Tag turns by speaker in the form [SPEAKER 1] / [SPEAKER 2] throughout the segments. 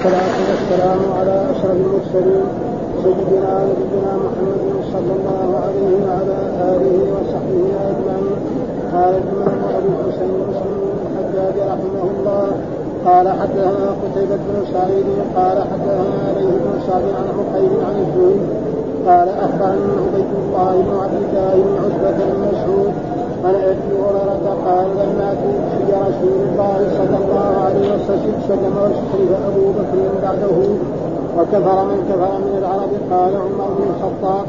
[SPEAKER 1] والصلاة والسلام على أشرف المرسلين سيدنا ونبينا محمد صلى الله عليه وعلى آله وصحبه أجمعين. قال الإمام أبو الحسين مسلم الحجاج رحمه الله قال حدثنا قتيبة بن سعيد قال حدثنا عليه بن سعد عن عقيل عن الزهري قال أخبرني عبيد الله بن عبد الله بن عتبة بن مسعود عن أبي هريرة قال لما توفي رسول الله صلى الله عليه وسلم سلم واستخلف أبو بكر بعده وكفر من كفر من العرب قال عمر بن الخطاب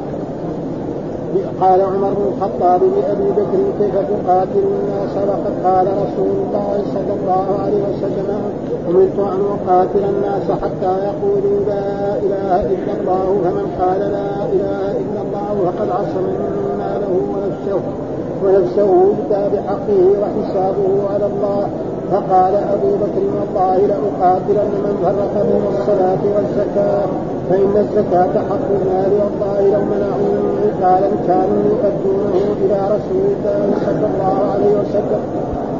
[SPEAKER 1] قال عمر بن الخطاب لأبي بكر كيف تقاتل الناس؟ وقد قال رسول الله صلى الله عليه وسلم أمرت أن أقاتل الناس حتى يقولوا لا إله إلا الله فمن قال لا إله إلا الله فقد عصم من ماله ونفسه. ونفسه بحقه وحسابه على الله. فقال أبو بكر والله لأقاتلن من فرق بين الصلاة والزكاة. فإن الزكاة حق المال والله لو منعوا عقالا كانوا يؤدونه إلى رسول الله صلى الله عليه وسلم.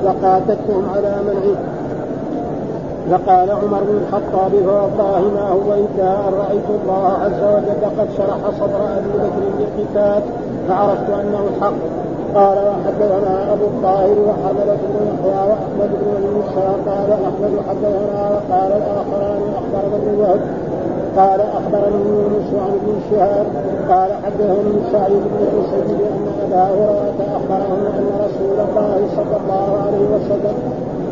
[SPEAKER 1] لقاتلتهم على منعه. فقال عمر بن الخطاب فوالله ما هو إلا أن رأيت الله عز وجل قد شرح صدر أبي بكر للقتال فعرفت أنه الحق. قال وحدثنا أبو الطاهر وحملة بن يحيى وأحمد بن موسى قال أحمد حدثنا وقال الآخران أخبرنا ابن وهب قال أخبرني يونس عن ابن شهاب قال حدثني سعيد بن المسيب ان أبا هريرة اخبره أن رسول الله صلى الله عليه وسلم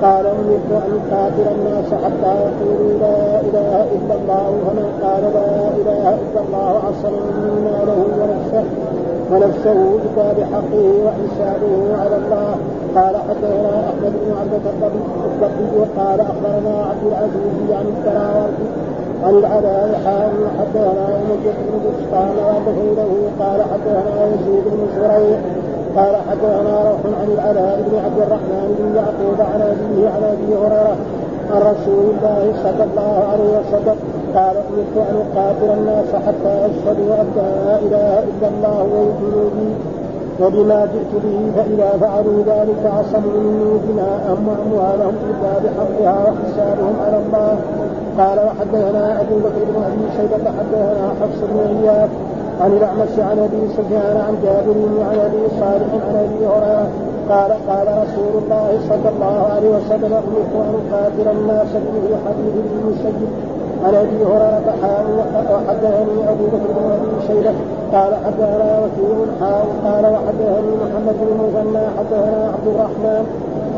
[SPEAKER 1] قال أمرت أن أقاتل الناس حتى يقولوا لا إله إلا الله فمن قال لا إله إلا الله عصم من ماله ونفسه ونفسه بكتاب حقه وحسابه على الله. قال حدثنا أحمد بن عبد الضبي وقال أخبرنا عبد العزيز عن التراوي عن العلاء حال حدثنا امجد بن بسطام وغيره قال حدثنا يزيد بن زريع قال حدثنا روح عن العلاء بن عبد الرحمن بن يعقوب عن أبيه عن أبي هريرة عن رسول الله صلى الله عليه وسلم قال أمرت أن أقاتل الناس حتى يشهدوا أن لا إله إلا الله ويؤمنوا بي وبما جئت به فإذا فعلوا ذلك عصموا مني دماءهم وأموالهم إلا بحقها وحسابهم على الله. قال وحدثنا أبو بكر بن أبي شيبة حدثنا حفص بن إياس عن الأعمش عن أبي سفيان عن جابر وعن أبي صالح عن أبي هريرة. قال قال رسول الله صلى الله عليه وسلم أمرت أن أقاتل الناس به حديث ابن المسيب عن أبي هريرة وحدثني أبو بكر بن أبي شيبة قال حدثنا وكيل حاء قال وحدثني محمد بن المثنى حدثنا عبد الرحمن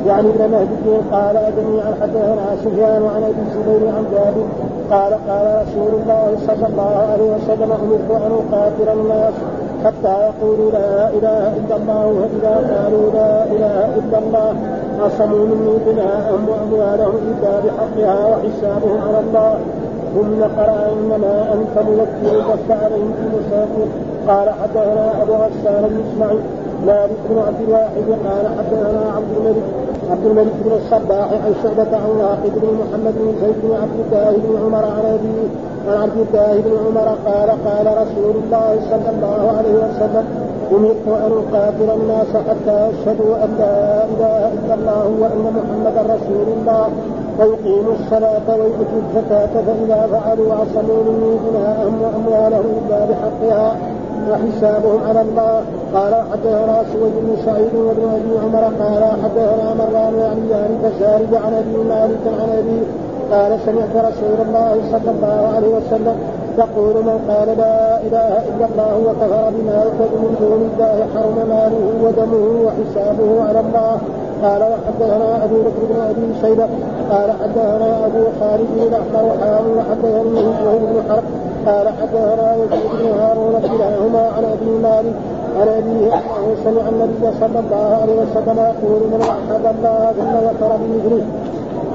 [SPEAKER 1] يعني ابن مهدي قال جميعا حدثنا سفيان عن أبي زبير عن جابر قال قال رسول الله صلى الله عليه وسلم أمرت أن أقاتل الناس حتى يقولوا لا إله إلا الله وإذا قالوا لا إله إلا الله عصموا مني دماءهم وأموالهم إلا بحقها وحسابهم على الله ثم قرأ إنما أنت موكل لست عليهم بمسافر قال حدثنا أبو غسان بن إسماعيل. بن عبد الواحد. قال حدثنا عبد الملك عبد الملك بن الصباح عن شعبة عن واقد بن محمد بن زيد بن عبد الله بن عمر عن أبيه عن عبد الله بن عمر قال قال رسول الله صلى الله عليه وسلم أمرت أن أقاتل الناس حتى يشهدوا أن لا إله إلا الله وأن محمدا رسول الله. ويقيموا الصلاة ويؤتوا الزكاة فإذا فعلوا عصموا مني دماءهم وأموالهم إلا بحقها وحسابهم على الله. قال حدثنا سويد بن سعيد وابن أبي عمر قال حدثنا مروان يعني يعني فسارد عن أبي مالك عن أبي قال سمعت رسول الله صلى الله عليه وسلم يقول من قال لا إله إلا الله وكفر بما يعبد من دون الله حرم ماله ودمه وحسابه على الله. قال وحدثنا أبو بكر بن أبي شيبة قال حدثنا أبو خالد بن الاحمر حاول وحدثني وهو بن حرب قال حدثنا يزيد بن هارون كلاهما عن أبي مالك عن أبيه أنه سمع النبي صلى الله عليه وسلم يقول من وحد الله ثم ذكر بمثله.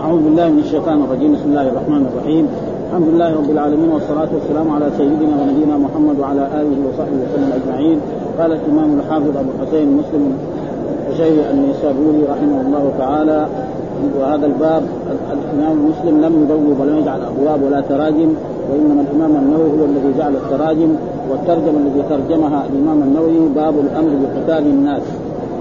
[SPEAKER 2] أعوذ بالله من الشيطان الرجيم. بسم الله الرحمن الرحيم. الحمد لله رب العالمين والصلاة والسلام على سيدنا ونبينا محمد وعلى آله وصحبه وسلم أجمعين. قال الإمام الحافظ أبو الحسين مسلم الشيخ النسابوري رحمه الله تعالى وهذا الباب الإمام مسلم لم يبوب ولم يجعل أبواب ولا تراجم وإنما الإمام النووي هو الذي جعل التراجم والترجمة التي ترجمها الإمام النووي باب الأمر بقتال الناس.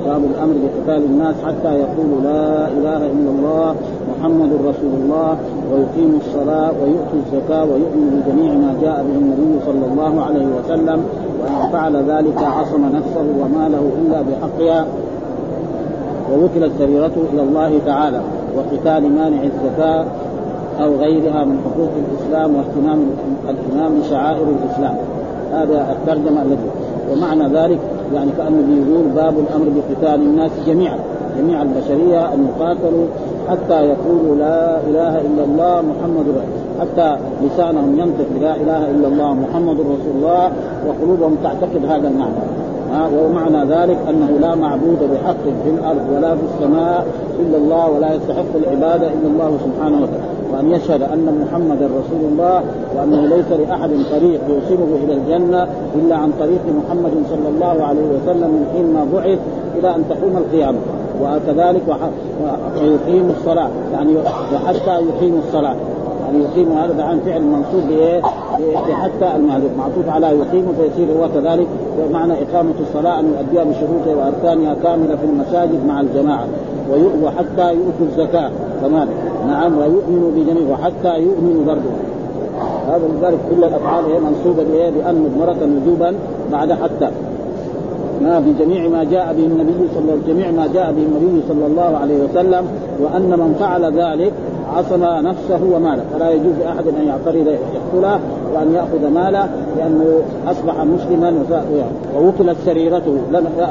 [SPEAKER 2] باب الأمر بقتال الناس حتى يقولوا لا إله إلا الله محمد رسول الله ويقيموا الصلاة ويؤتوا الزكاة ويؤمنوا بجميع ما جاء به النبي صلى الله عليه وسلم وأن فعل ذلك عصم نفسه وماله إلا بحقها. ووكلت سريرته إلى الله تعالى وقتال مانع الزكاة أو غيرها من حقوق الإسلام واهتمام الامام بشعائر الإسلام. هذا الترجمة التي ومعنى ذلك يعني كأنه يقول باب الأمر بقتال الناس جميعا جميع البشرية ان يقاتلوا حتى يقولوا لا إله إلا الله محمد رسول حتى لسانهم ينطق لا إله إلا الله محمد رسول الله وقلوبهم تعتقد هذا المعنى. ومعنى ذلك أنه لا معبود بحق في الأرض ولا في السماء إلا الله ولا يستحق العبادة إلا الله سبحانه وتعالى. وأن يشهد أن محمدا رسول الله وأنه ليس لأحد طريق يوصله إلى الجنة إلا عن طريق محمد صلى الله عليه وسلم من حين ما بعث إلى أن تقوم القيامة. وكذلك ويقيم الصلاة يعني وحتى يقيم الصلاة. يقيم هذا عن فعل منصوب بإيه؟ حتى المعذور معطوف على يقيم فيصير هو كذلك ومعنى إقامة الصلاة أن يؤديها بشروطها وأركانها كاملة في المساجد مع الجماعة وحتى يؤتوا الزكاة كمان نعم ويؤمنوا بجميع وحتى يؤمنوا برضه. هذا لذلك كل الأفعال هي منصوبة بإيه؟ بأن مضمرة وجوبا بعد حتى. ما بجميع ما جاء به النبي صلى جميع ما جاء به النبي صلى الله عليه وسلم وأن من فعل ذلك عصم نفسه وماله. فلا يجوز لأحد أن يعترض يقتله وأن يأخذ ماله لأنه أصبح مسلما ووكلت سريرته.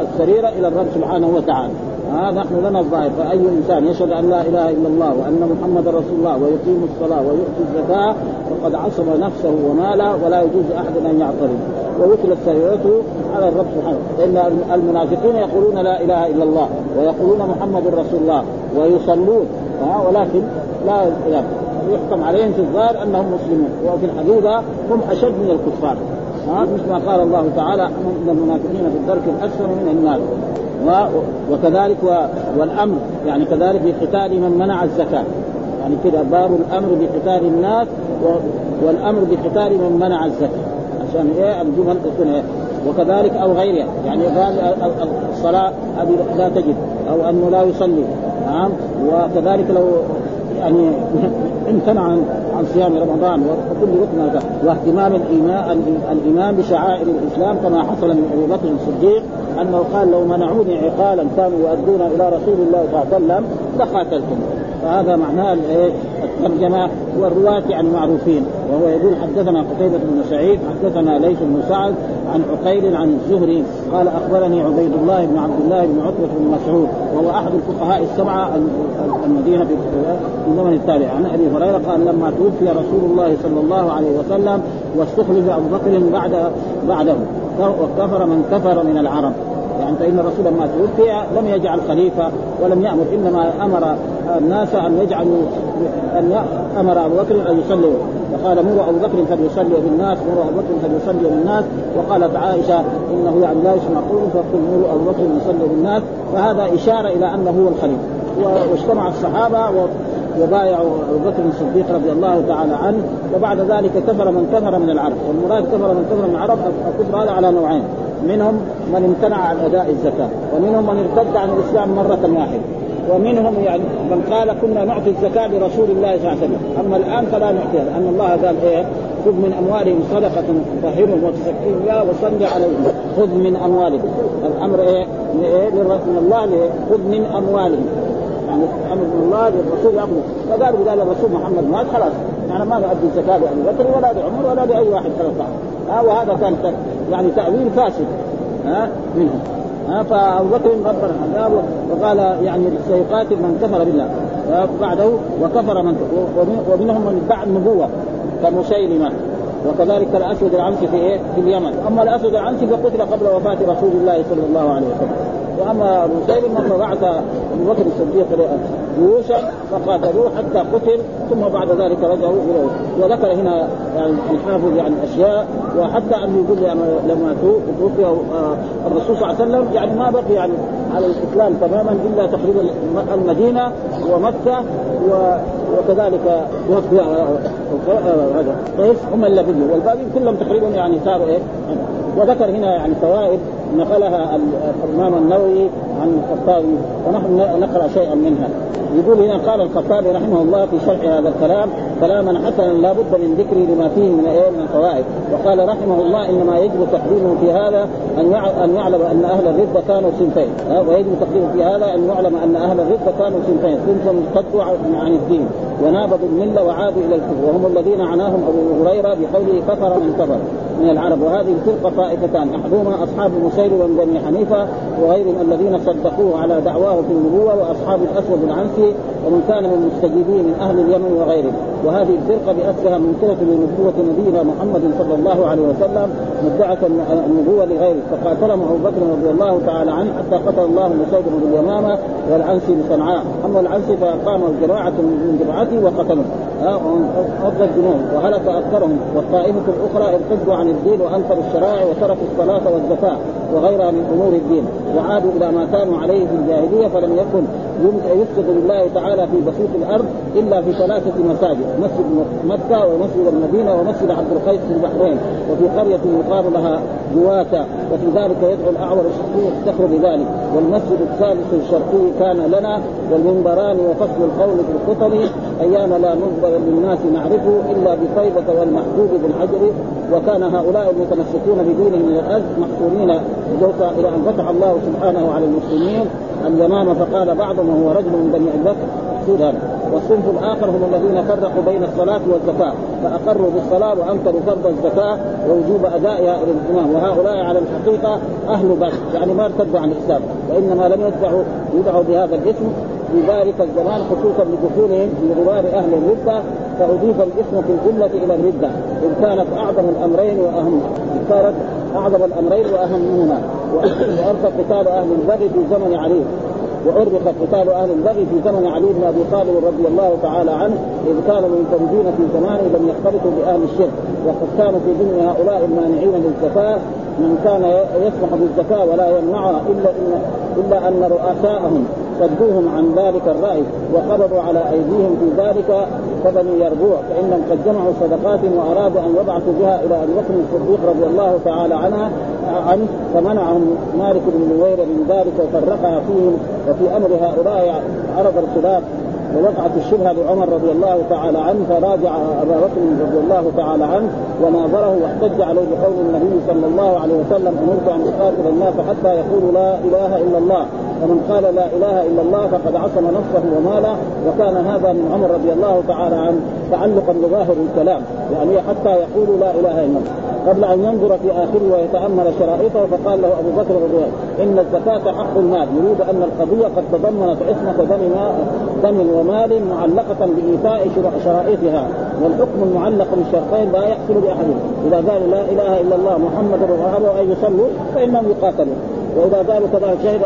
[SPEAKER 2] السريرة إلى الرب سبحانه وتعالى. ها نحن لنا الظاهر. فأي إنسان يشهد أن لا إله إلا الله وأن محمد رسول الله ويقيم الصلاة ويؤتي الزكاة فقد عصم نفسه وماله ولا يجوز احد أن يعترض ووكلت سريرته على الرب سبحانه. لأن المنافقين يقولون لا إله إلا الله ويقولون محمد رسول الله ويصلون. ها ولكن لا يعني يحكم عليهم في الظاهر أنهم مسلمون وفي الحقيقة هم أشد من الكفار. ها مثل ما قال الله تعالى إن المنافقين في الدرك الاسفل من النار. وكذلك والأمر يعني كذلك بقتال من منع الزكاة. يعني كده باب الأمر بقتال الناس والأمر بقتال من منع الزكاة. عشان إيه؟ الجمل تكون إيه؟ وكذلك أو غيرها. يعني قال الصلاة لا تجد أو أنه لا يصلي. نعم وكذلك لو يعني امتنع عن صيام رمضان وكل ركن واهتمام الايمان الإيمان بشعائر الإسلام كما حصل من أبي بكر الصديق أنه قال لو منعوني عقالا كانوا يؤدون إلى رسول الله صلى الله عليه وسلم لقاتلتم فهذا معناه الترجمه والرواة يعني معروفين وهو يقول حدثنا قتيبة بن سعيد حدثنا ليث بن سعد عن عقيل عن الزهري قال أخبرني عبيد الله بن عبد الله بن عتبة بن مسعود وهو أحد الفقهاء السبعة المدينة في الزمن التالي عن أبي هريرة قال لما توفي رسول الله صلى الله عليه وسلم واستخلف أبو بكر بعد بعده وكفر من كفر من العرب. يعني فإن الرسول لما توفي لم يجعل خليفة ولم يأمر إنما أمر الناس أن يجعلوا أن أمر أبو بكر أن يصلي. فقال مروا أبو بكر فليصلي بالناس مروا أبو بكر فليصلي بالناس. وقالت عائشة إنه يعني لا يسمع قول فقل مروا أبو بكر يصلي بالناس. فهذا إشارة إلى أنه هو الخليفه واجتمع الصحابة وبايعوا أبو بكر الصديق رضي الله تعالى عنه. وبعد ذلك كفر من كفر من العرب. والمراد كفر من كفر من العرب الكفر هذا على نوعين. منهم من امتنع عن أداء الزكاة ومنهم من ارتد عن الإسلام مرة واحدة. ومنهم يعني من قال كنا نعطي الزكاة لرسول الله صلى الله عليه وسلم. أما الآن فلا نعطيها لأن الله قال إيه؟ خذ من أموالهم صدقة تطهرهم وتزكيهم بها وصل عليهم. خذ من أموالهم. الأمر إيه؟ من إيه من الله خذ من أموالهم. يعني أمر من الله للرسول ياخذ فقالوا قال الرسول محمد مات خلاص. يعني ما نؤدي الزكاة لأبي بكر ولا لعمر ولا لأي واحد خلق ها وهذا كان يعني تأويل فاسد. ها منهم. ها فأبو بكر ربنا العذاب وقال يعني سيقاتل من كفر بالله بعده وكفر من ومنهم من ادعى النبوة كمسيلمة وكذلك الأسود العنسي في إيه؟ في اليمن، أما الأسود العنسي فقتل قبل وفاة رسول الله صلى الله عليه وسلم. واما مسيلمه فبعث ابو بكر الصديق جيوشا فقاتلوه حتى قتل ثم بعد ذلك رجعوا إلى وذكر هنا يعني الحافظ يعني اشياء وحتى انه يقول يعني لما توفي آه، الرسول صلى الله عليه وسلم يعني ما بقي يعني على الاسلام تماما الا تقريبا المدينة ومكه و وكذلك آه، آه، هذا قيس هم اللي بقيوا والباقيين كلهم تقريبا يعني صاروا إيه وذكر هنا يعني فوائد نقلها الإمام النووي عن الخطابي ونحن نقرأ شيئا منها. يقول هنا قال الخطابي رحمه الله في شرح هذا الكلام كلاما حسنا لا بد من ذكره لما فيه من إيه من الفوائد. وقال رحمه الله إنما يجب تقديمه في هذا أن أن يعلم أن أهل الرده كانوا صنفين. ويجب تقديمه في هذا أن يعلم أن أهل الرده كانوا صنفين. صنف ارتدوا عن الدين ونابضوا المله وعادوا إلى الكفر. وهم الذين عناهم أبو هريرة بقوله كفر من كفر. من العرب. وهذه الفرقة طائفتان أحدهما أصحاب المسير بني حنيفة وغيرهم الذين صدقوه على دعواه في النبوة وأصحاب الأسود العنسي ومن كان من المستجيبين من أهل اليمن وغيرهم. وهذه الفرقة بأسرها منكره لنبوه نبينا محمد صلى الله عليه وسلم مدعه النبوة لغيره. فقاتلهم أبو بكر رضي الله تعالى عنه حتى قتل الله مسيد بن اليمامة والعنسي بصنعاء أما العنسي فقام جماعة من جماعته وقتلهم أرض الجنون وهلك أكثرهم. والطائفة الأخرى ارتدوا عن الدين وأنكروا الشرائع وتركوا الصلاة والزكاة وغيرها من أمور الدين. وعادوا إلى ما كانوا عليه في الجاهلية فلم يكن يسجد لله تعالى في بسيط الأرض إلا في ثلاثة مساجد مسجد مكة ومسجد المدينة ومسجد عبد القيس في البحرين وفي قرية يقال لها جواتا وفي ذلك يدعو الأعور الشرقي يفتخر بذلك. والمسجد الثالث الشرقي كان لنا والمنبران وفصل القول في القطر أيام لا منبر للناس نعرفه إلا بطيبة والمحجوب بالحجر وكان هؤلاء المتمسكون بدينهم من الأرض محصورين إلى أن فتح الله سبحانه على المسلمين اليمامة فقال بعضهم وهو رجل من بني أبي بكر هذا والصنف الآخر هم الذين فرقوا بين الصلاة والزكاة. فأقروا بالصلاة وأنكروا فرض الزكاة ووجوب ادائها إلى الامام وهؤلاء على الحقيقة أهل بس يعني ما ارتدوا عن الإسلام. وإنما لم يدعوا يدعوا بهذا الاسم في ذلك الزمان خصوصا لدخولهم في غبار أهل الردة. فأضيف الاسم في الجملة إلى الردة. إن كانت أعظم الأمرين وأهم كانت أعظم الأمرين وأهمهما. وارث قتال أهل البر في زمن علي. وعرف قتال أهل البغي في زمن علي بن أبي طالب رضي الله تعالى عنه إذ كانوا منفردين في زمانه لم يختلطوا بأهل الشرك. وقد كانوا في ضمن هؤلاء المانعين للزكاة. من كان يسمح بالزكاة ولا يمنعها إلا ان إلا أن رؤساءهم صدوهم عن ذلك الرأي وقبضوا على أيديهم في ذلك كبني يربوع. فإنهم قد جمعوا صدقات وأرادوا أن يبعثوا بها إلى أبي بكر الصديق رضي الله تعالى عنها عنه فمنعهم مالك بن نوير من ذلك وفرقها فيهم وفي أمر هؤلاء عرض الخلاف ووقعت الشبهة لعمر رضي الله تعالى عنه فراجع أبا بكر رضي الله تعالى عنه وناظره واحتج عليه بقول النبي صلى الله عليه وسلم أمرت أن أقاتل الناس حتى يقولوا لا إله إلا الله. فمن قال لا إله إلا الله فقد عصم نفسه وماله وكان هذا من عمر رضي الله تعالى عنه تعلقا بظاهر الكلام. يعني حتى يقولوا لا إله إلا الله. قبل أن ينظر في آخره ويتأمل شرائطه فقال له أبو بكر رضي الله إن الزكاة حق المال. يريد أن القضية قد تضمنت عصمة دم دم ومال معلقة بايفاء شرائطها والحكم المعلق بالشرطين لا يحصل بأحد. إذا قالوا لا إله إلا الله محمد وابوا أن يصلوا فإنهم يقاتلون. وإذا قالوا كذلك شهد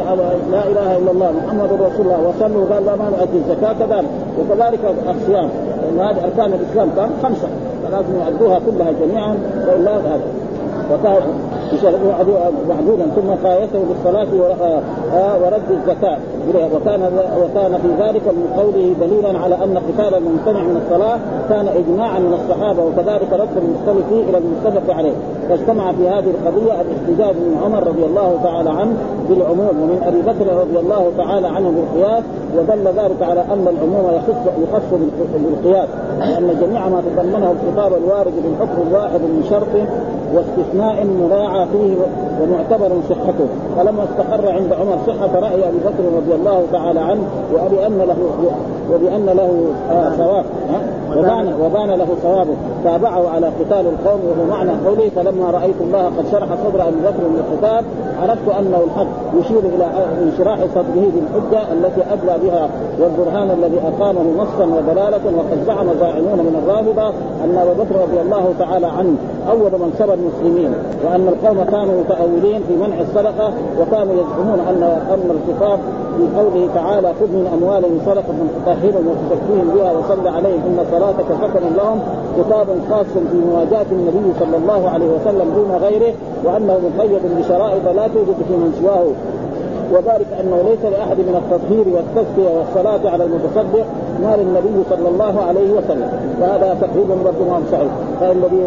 [SPEAKER 2] لا إله إلا الله محمد رسول الله وصلوا قال لا ما نؤدي الزكاة كذلك وكذلك الصيام. لأن هذه أركان الإسلام كان خمسة. فلازم يؤدوها كلها جميعا. وإلا هذا. وكان معدودا ثم قايته بالصلاة آه، ورد الزكاة. وكان وكان في ذلك من قوله دليلا على أن قتال الممتنع من الصلاة كان اجماعا من الصحابة وكذلك رد المختلف إلى المتفق عليه. فاجتمع في هذه القضية الاحتجاج من عمر رضي الله تعالى عنه بالعموم ومن أبي بكر رضي الله تعالى عنه بالقياس ودل ذلك على أن العموم يخص يخص بالقياس لأن جميع ما تضمنه الخطاب الوارد بالحكم الواحد من شرط واستثناء مراعى فيه ومعتبر صحته. فلما استقر عند عمر صحة رأي أبي بكر رضي الله تعالى عنه وبان له وبان له آه ثواب وبان وبان له ثوابه. تابعه على قتال القوم وهو معنى قوله فلما رأيت الله قد شرح صدر أبي بكر للقتال عرفت أنه الحق. يشير إلى انشراح صدره بالحجه التي أدلى بها والبرهان الذي أقامه نصا ودلاله وقد زعم زاعمون من الرافضة أن ابا بكر رضي الله تعالى عنه أول من سبى المسلمين وأن القوم كانوا متأولين في منع الصدقة وكانوا يزعمون أن ان الخطاب في قوله تعالى خذ من اموالهم صدقه تطهرهم وتزكيهم بها وصل عليهم إن صلاتك سكن لهم خطاب خاص في مواجهة النبي صلى الله عليه وسلم دون غيره وأنه مقيد بشرائط لا توجد في من سواه. وذلك أنه ليس لأحد من التطهير والتزكية والصلاة على المتصدق مال النبي صلى الله عليه وسلم. وهذا تقريبا برضه ما صحيح. فالذي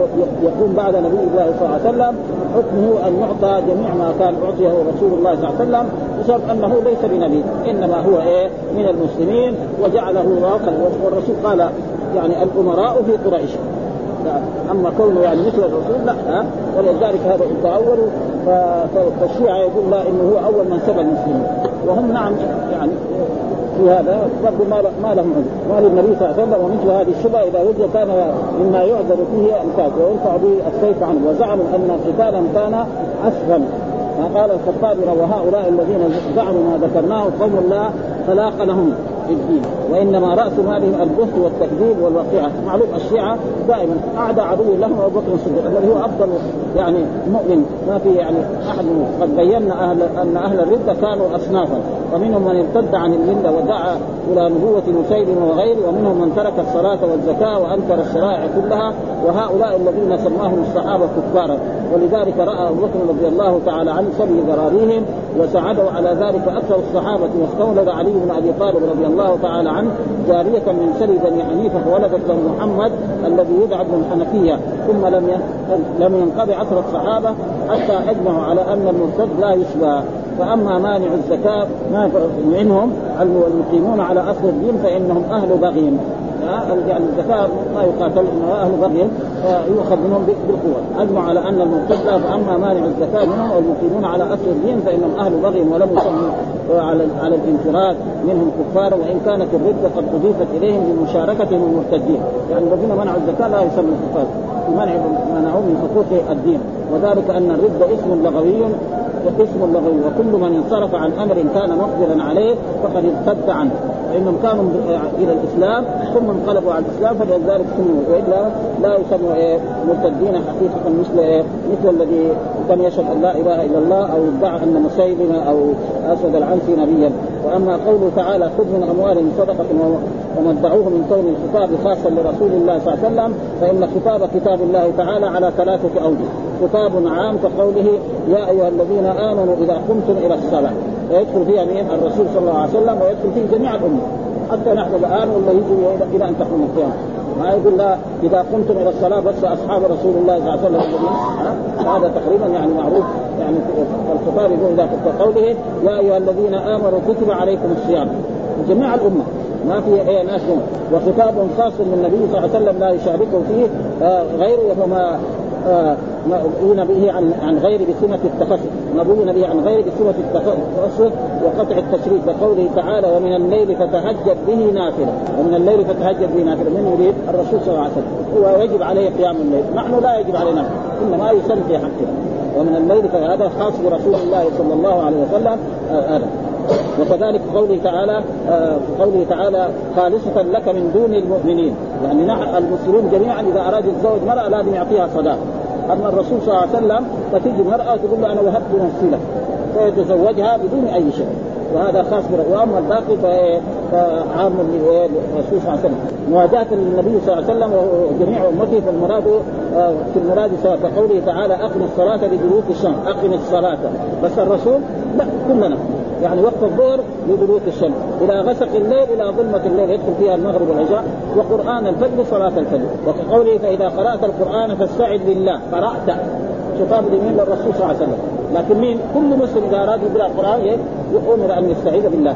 [SPEAKER 2] يكون بعد نبي الله صلى الله عليه وسلم حكمه أن يعطى جميع ما كان أعطيه رسول الله صلى الله عليه وسلم بسبب أنه ليس بنبي إنما هو إيه؟ من المسلمين وجعله واقع والرسول قال يعني الأمراء في قريش. أما كونه يعني مثل الرسول لا ها؟ ولذلك هذا يتاول فالشيعة يقول لا إنه هو أول من سبى المسلمين. وهم نعم يعني في هذا برضه ما ما لهم عذر ما للنبي صلى الله عليه وسلم. ومثل هذه الشبهه إذا وجد كان مما يعذر فيه القتال ويرفع به السيف عنه. وزعموا أن قتالا كان أسفل. قال الخطابي وهؤلاء الذين زعموا ما ذكرناه قوم لا خلاق لهم. في الدين وإنما راس مالهم البهت والتكذيب والوقيعه معروف الشيعة دائما أعدى عدو لهم أبو بكر الصديق الذي هو أفضل يعني مؤمن. ما في يعني أحد قد بينا أهل أن أهل الرده كانوا اصنافا. ومنهم من ارتد عن الملة ودعا إلى نبوة مسيلم وغيره ومنهم من ترك الصلاة والزكاة وأنكر الشرائع كلها. وهؤلاء الذين سماهم الصحابة كفارا. ولذلك رأى أبو بكر رضي الله تعالى عنه سبي ذراريهم وساعدوا على ذلك أكثر الصحابة واستولد علي بن أبي طالب رضي الله تعالى عنه جارية من سري بني حنيفة فولدت له محمد الذي يدعى ابن الحنفيه ثم لم لم ينقضي عصر الصحابة حتى أجمعوا على أن المرتد لا يشبه فأما مانع الزكاة ما منهم المقيمون على أصل الدين فإنهم أهل بغي يعني الزكاه ما يقاتل أهل بغي فيؤخذ منهم بالقوة. أجمع على أن المرتد فأما مانع الزكاه منهم والمقيمون على أصل الدين فانهم أهل بغي ولم يسموا على على الانفراد منهم كفار وإن كانت الرده قد أضيفت إليهم بمشاركتهم المرتدين. يعني الذين منعوا الزكاة لا يسموا كفار منع منعوا من حقوق الدين. وذلك أن الرده اسم لغوي وقسم لغوي وكل من انصرف عن أمر كان مقبلا عليه فقد ارتد عنه. فإنهم كانوا إلى الإسلام ثم انقلبوا على الإسلام فلذلك سموا وإلا لا يسموا إيه مرتدين حقيقة مثل إيه مثل الذي كان يشهد أن لا إله إلا الله أو ادعى أن مسيلمه أو أسود العنسي نبيا. وأما قوله تعالى خذ من اموالهم صدقة ومدعوه من كون الخطاب خاصا لرسول الله صلى الله عليه وسلم فإن خطاب كتاب الله تعالى على ثلاثة أوجه. خطاب عام كقوله يا أيها الذين آمنوا إذا قمتم إلى الصلاة. ويدخل فيها مين؟ الرسول صلى الله عليه وسلم ويدخل فيه جميع الأمة. حتى نحن الآن ولا يجي إلى أن تقوم القيامة. ما يقول لا إذا قمتم إلى الصلاة بس أصحاب رسول الله صلى الله عليه وسلم. هذا تقريبا يعني معروف. يعني الخطاب يقول اذا قوله يا أيها الذين آمنوا كتب عليكم الصيام. جميع الأمة. ما في اي ناس وخطاب خاص من النبي صلى الله عليه وسلم لا يشاركه فيه آه غيره. وهو ما آه ما به عن عن غير بسمة التخصص. نبونا به عن غير بسمة التخصص وقطع التشريك كقوله تعالى ومن الليل فتهجد به نافلة. ومن الليل فتهجد به نافلة. من يريد؟ الرسول صلى الله عليه وسلم. هو يجب عليه قيام الليل. نحن لا يجب علينا إنما يسن في حقنا ومن الليل فهذا خاص برسول الله صلى الله عليه وسلم. هذا آه. وكذلك قوله تعالى آه قوله تعالى خالصة لك من دون المؤمنين. يعني نحن المسلمون جميعا إذا أراد يتزوج مرأة لازم يعطيها صداق. أما الرسول صلى الله عليه وسلم فتيجي المرأة تقول له أنا وهبت نفسي لك. فيتزوجها بدون أي شيء. وهذا خاص. وأما الباقي فعام للرسول صلى الله عليه وسلم. مواجهة النبي صلى الله عليه وسلم وجميع أمته في المراد سواء كقوله تعالى أقم الصلاة لدلوك الشمس. أقم الصلاة. بس الرسول لا كلنا. يعني وقت الظهر لدلوك الشمس. إلى غسق الليل إلى ظلمة الليل يدخل فيها المغرب والعشاء. وقرآن الفجر صلاة الفجر. وكقوله فإذا قرأت القرآن فاستعذ بالله. قرأت. خطاب لمين للرسول صلى الله عليه وسلم. لكن مين؟ كل مسلم إذا أراد يقرأ القرآن يؤمر أن يستعيذ بالله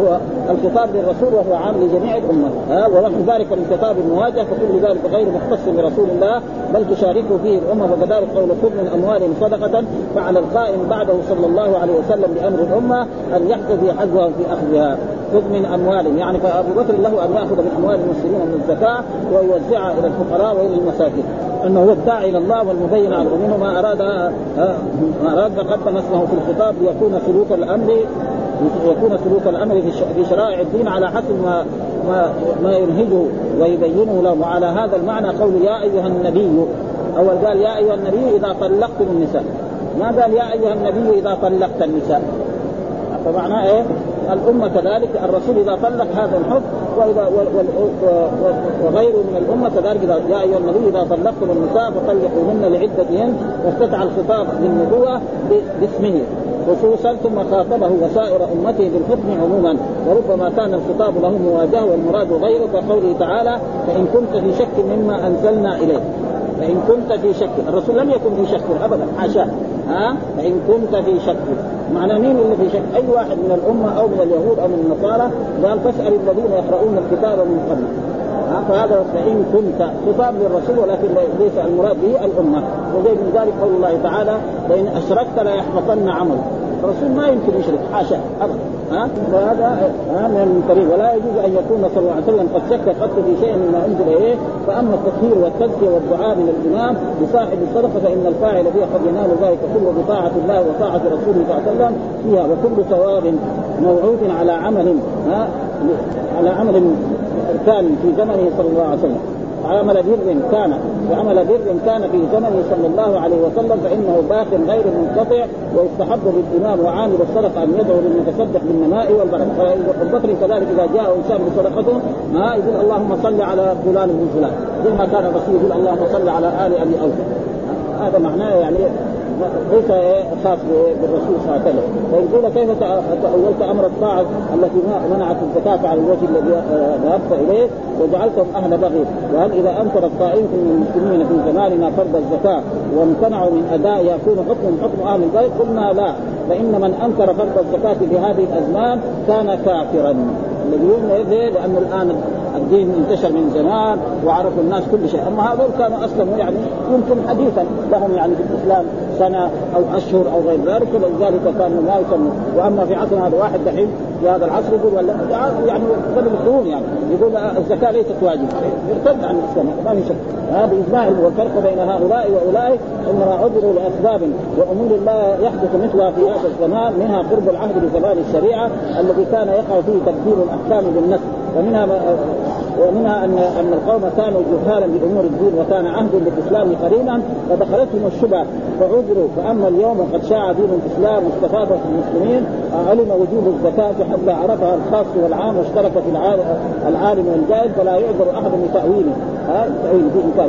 [SPEAKER 2] هو الخطاب للرسول وهو عام لجميع الأمة. ها ونحو ذلك من خطاب المواجهه فكل ذلك غير مختص برسول الله بل تشاركه فيه الأمة وكذلك قول خذ من اموالهم صدقة فعلى القائم بعده صلى الله عليه وسلم بأمر الأمة أن يحتفي حظها في أخذها. خذ من اموالهم يعني فأبو بكر له أن يأخذ من أموال المسلمين من الزكاة ويوزعها إلى الفقراء وإلى المساكين. إنه هو الداعي إلى الله والمبين على ومنه ما أراد ما أراد فقدم اسمه في الخطاب ليكون سلوك الأمر يكون سلوك الأمر في شرائع الدين على حسب ما ما ما ينهجه ويبينه له. وعلى هذا المعنى قول يا أيها النبي أول قال يا أيها النبي إذا طلقتم النساء. ما قال يا أيها النبي إذا طلقت النساء؟ فمعناه إيه؟ الأمة كذلك الرسول إذا طلق هذا الحكم وإذا وغيره من الأمة كذلك إذا يا أيها النبي إذا طلقتم النساء فطلقوهن لعدتهن واستدعى الخطاب للنبوة باسمه. خصوصا ثم خاطبه وسائر امته بالحكم عموما. وربما كان الخطاب له مواجهة والمراد غيره كقوله تعالى فإن كنت في شك مما أنزلنا إليك. فإن كنت في شك الرسول لم يكن في شك ابدا حاشاه ها؟ فإن كنت في شك. معنى مين اللي في شك؟ أي واحد من الأمة أو من اليهود أو من النصارى؟ قال فاسأل الذين يقرؤون الكتاب من قبل. فهذا فان كنت خطاب للرسول ولكن ليس المراد به الأمة. وزي من ذلك قول الله تعالى لئن أشركت ليحبطن عملك. الرسول ما يمكن يشرك حاشا أبدا. ها وهذا ها من طريق ولا يجوز أن يكون صلى الله عليه وسلم قد شك قد في شيء مما أنزل إليه. فأما التطهير والتزكيه والدعاء من الإمام لصاحب الصدقة فإن الفاعل فيها قد ينال ذلك كله بطاعة الله وطاعة رسوله صلى الله عليه وسلم فيها. وكل ثواب موعود على عمل على عمل كان في زمنه صلى الله عليه وسلم. عمل بر كان وعمل بر كان في زمنه صلى الله عليه وسلم فإنه باق غير منقطع ويستحب للامام وعامل الصدقه أن يدعو للمتصدق بالنماء والبركة. فالبكر كذلك إذا جاء انسان بصدقته ما يقول اللهم صل على فلان بن فلان زي ما كان الرسول يقول اللهم صل على آل أبي أوفى. هذا معناه يعني ليس خاص بالرسول صلى الله عليه وسلم. فإن قيل كيف تأولت أمر الطاعة التي منعت الزكاة على الوجه الذي ذهبت إليه وجعلتهم أهل بغي؟ وهل إذا أنكر الطائفة من المسلمين في زماننا فرض الزكاة وامتنعوا من أداء يكون حكم حكم أهل البيت قلنا لا. فإن من أنكر فرض الزكاة في هذه الأزمان كان كافرا. الذي يؤمن لأنه الآن الدين انتشر من زمان وعرفوا الناس كل شيء. أما هذول كانوا أسلموا يعني يمكن حديثا لهم يعني في الإسلام سنة أو أشهر أو غير ذلك ولذلك كانوا لا يسموا. وأما في عصر هذا واحد دحين في هذا العصر يقول ولا يعني قبل القرون يعني يقول الزكاة ليست واجبة. يرتد عن الإسلام. ما في شك. هذا اجماع والفرق بين هؤلاء وأولئك انما عذروا لأسباب وأمور لا يحدث مثلها في هذا الزمان منها قرب العهد بزمان الشريعة الذي كان يقع فيه تبديل الأحكام بالنسب. ومنها ومنها ان أن القوم كانوا جهالا بأمور الدين وكان عهد بالاسلام قريبا فدخلتهم الشبهة فعذروا فأما اليوم وقد شاع دين الإسلام واستفاد المسلمين علم وجوب الزكاة حتى عرفها الخاص والعام واشترك في العالم والجاهل فلا يعذر أحد بتأويله. ها؟ في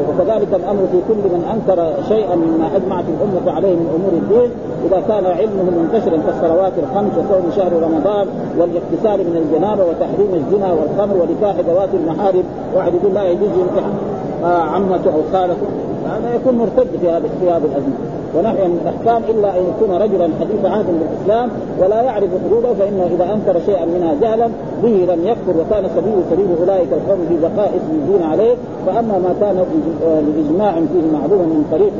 [SPEAKER 2] وكذلك الأمر في كل من أنكر شيئا مما أجمعت الأمة عليه من أمور الدين إذا كان علمه منتشرا كالصلوات الخمس وصوم شهر رمضان والاغتسال من الجنابة وتحريم الزنا والخمر ونكاح ذوات المحارم واحد يقول لا يجوز ينكح. آه، عمته أو خالته هذا يكون مرتد في هذه في هذه الأزمة. ونحيا من الأحكام إلا أن يكون رجلا حديث عهد بالاسلام ولا يعرف حدوده فإنه إذا أنكر شيئا منها جهلا به لم يكفر وكان سبيل سبيل أولئك القوم في بقاء اسم الدين عليه. فأما ما كان لإجماع فيه معلوم من طريق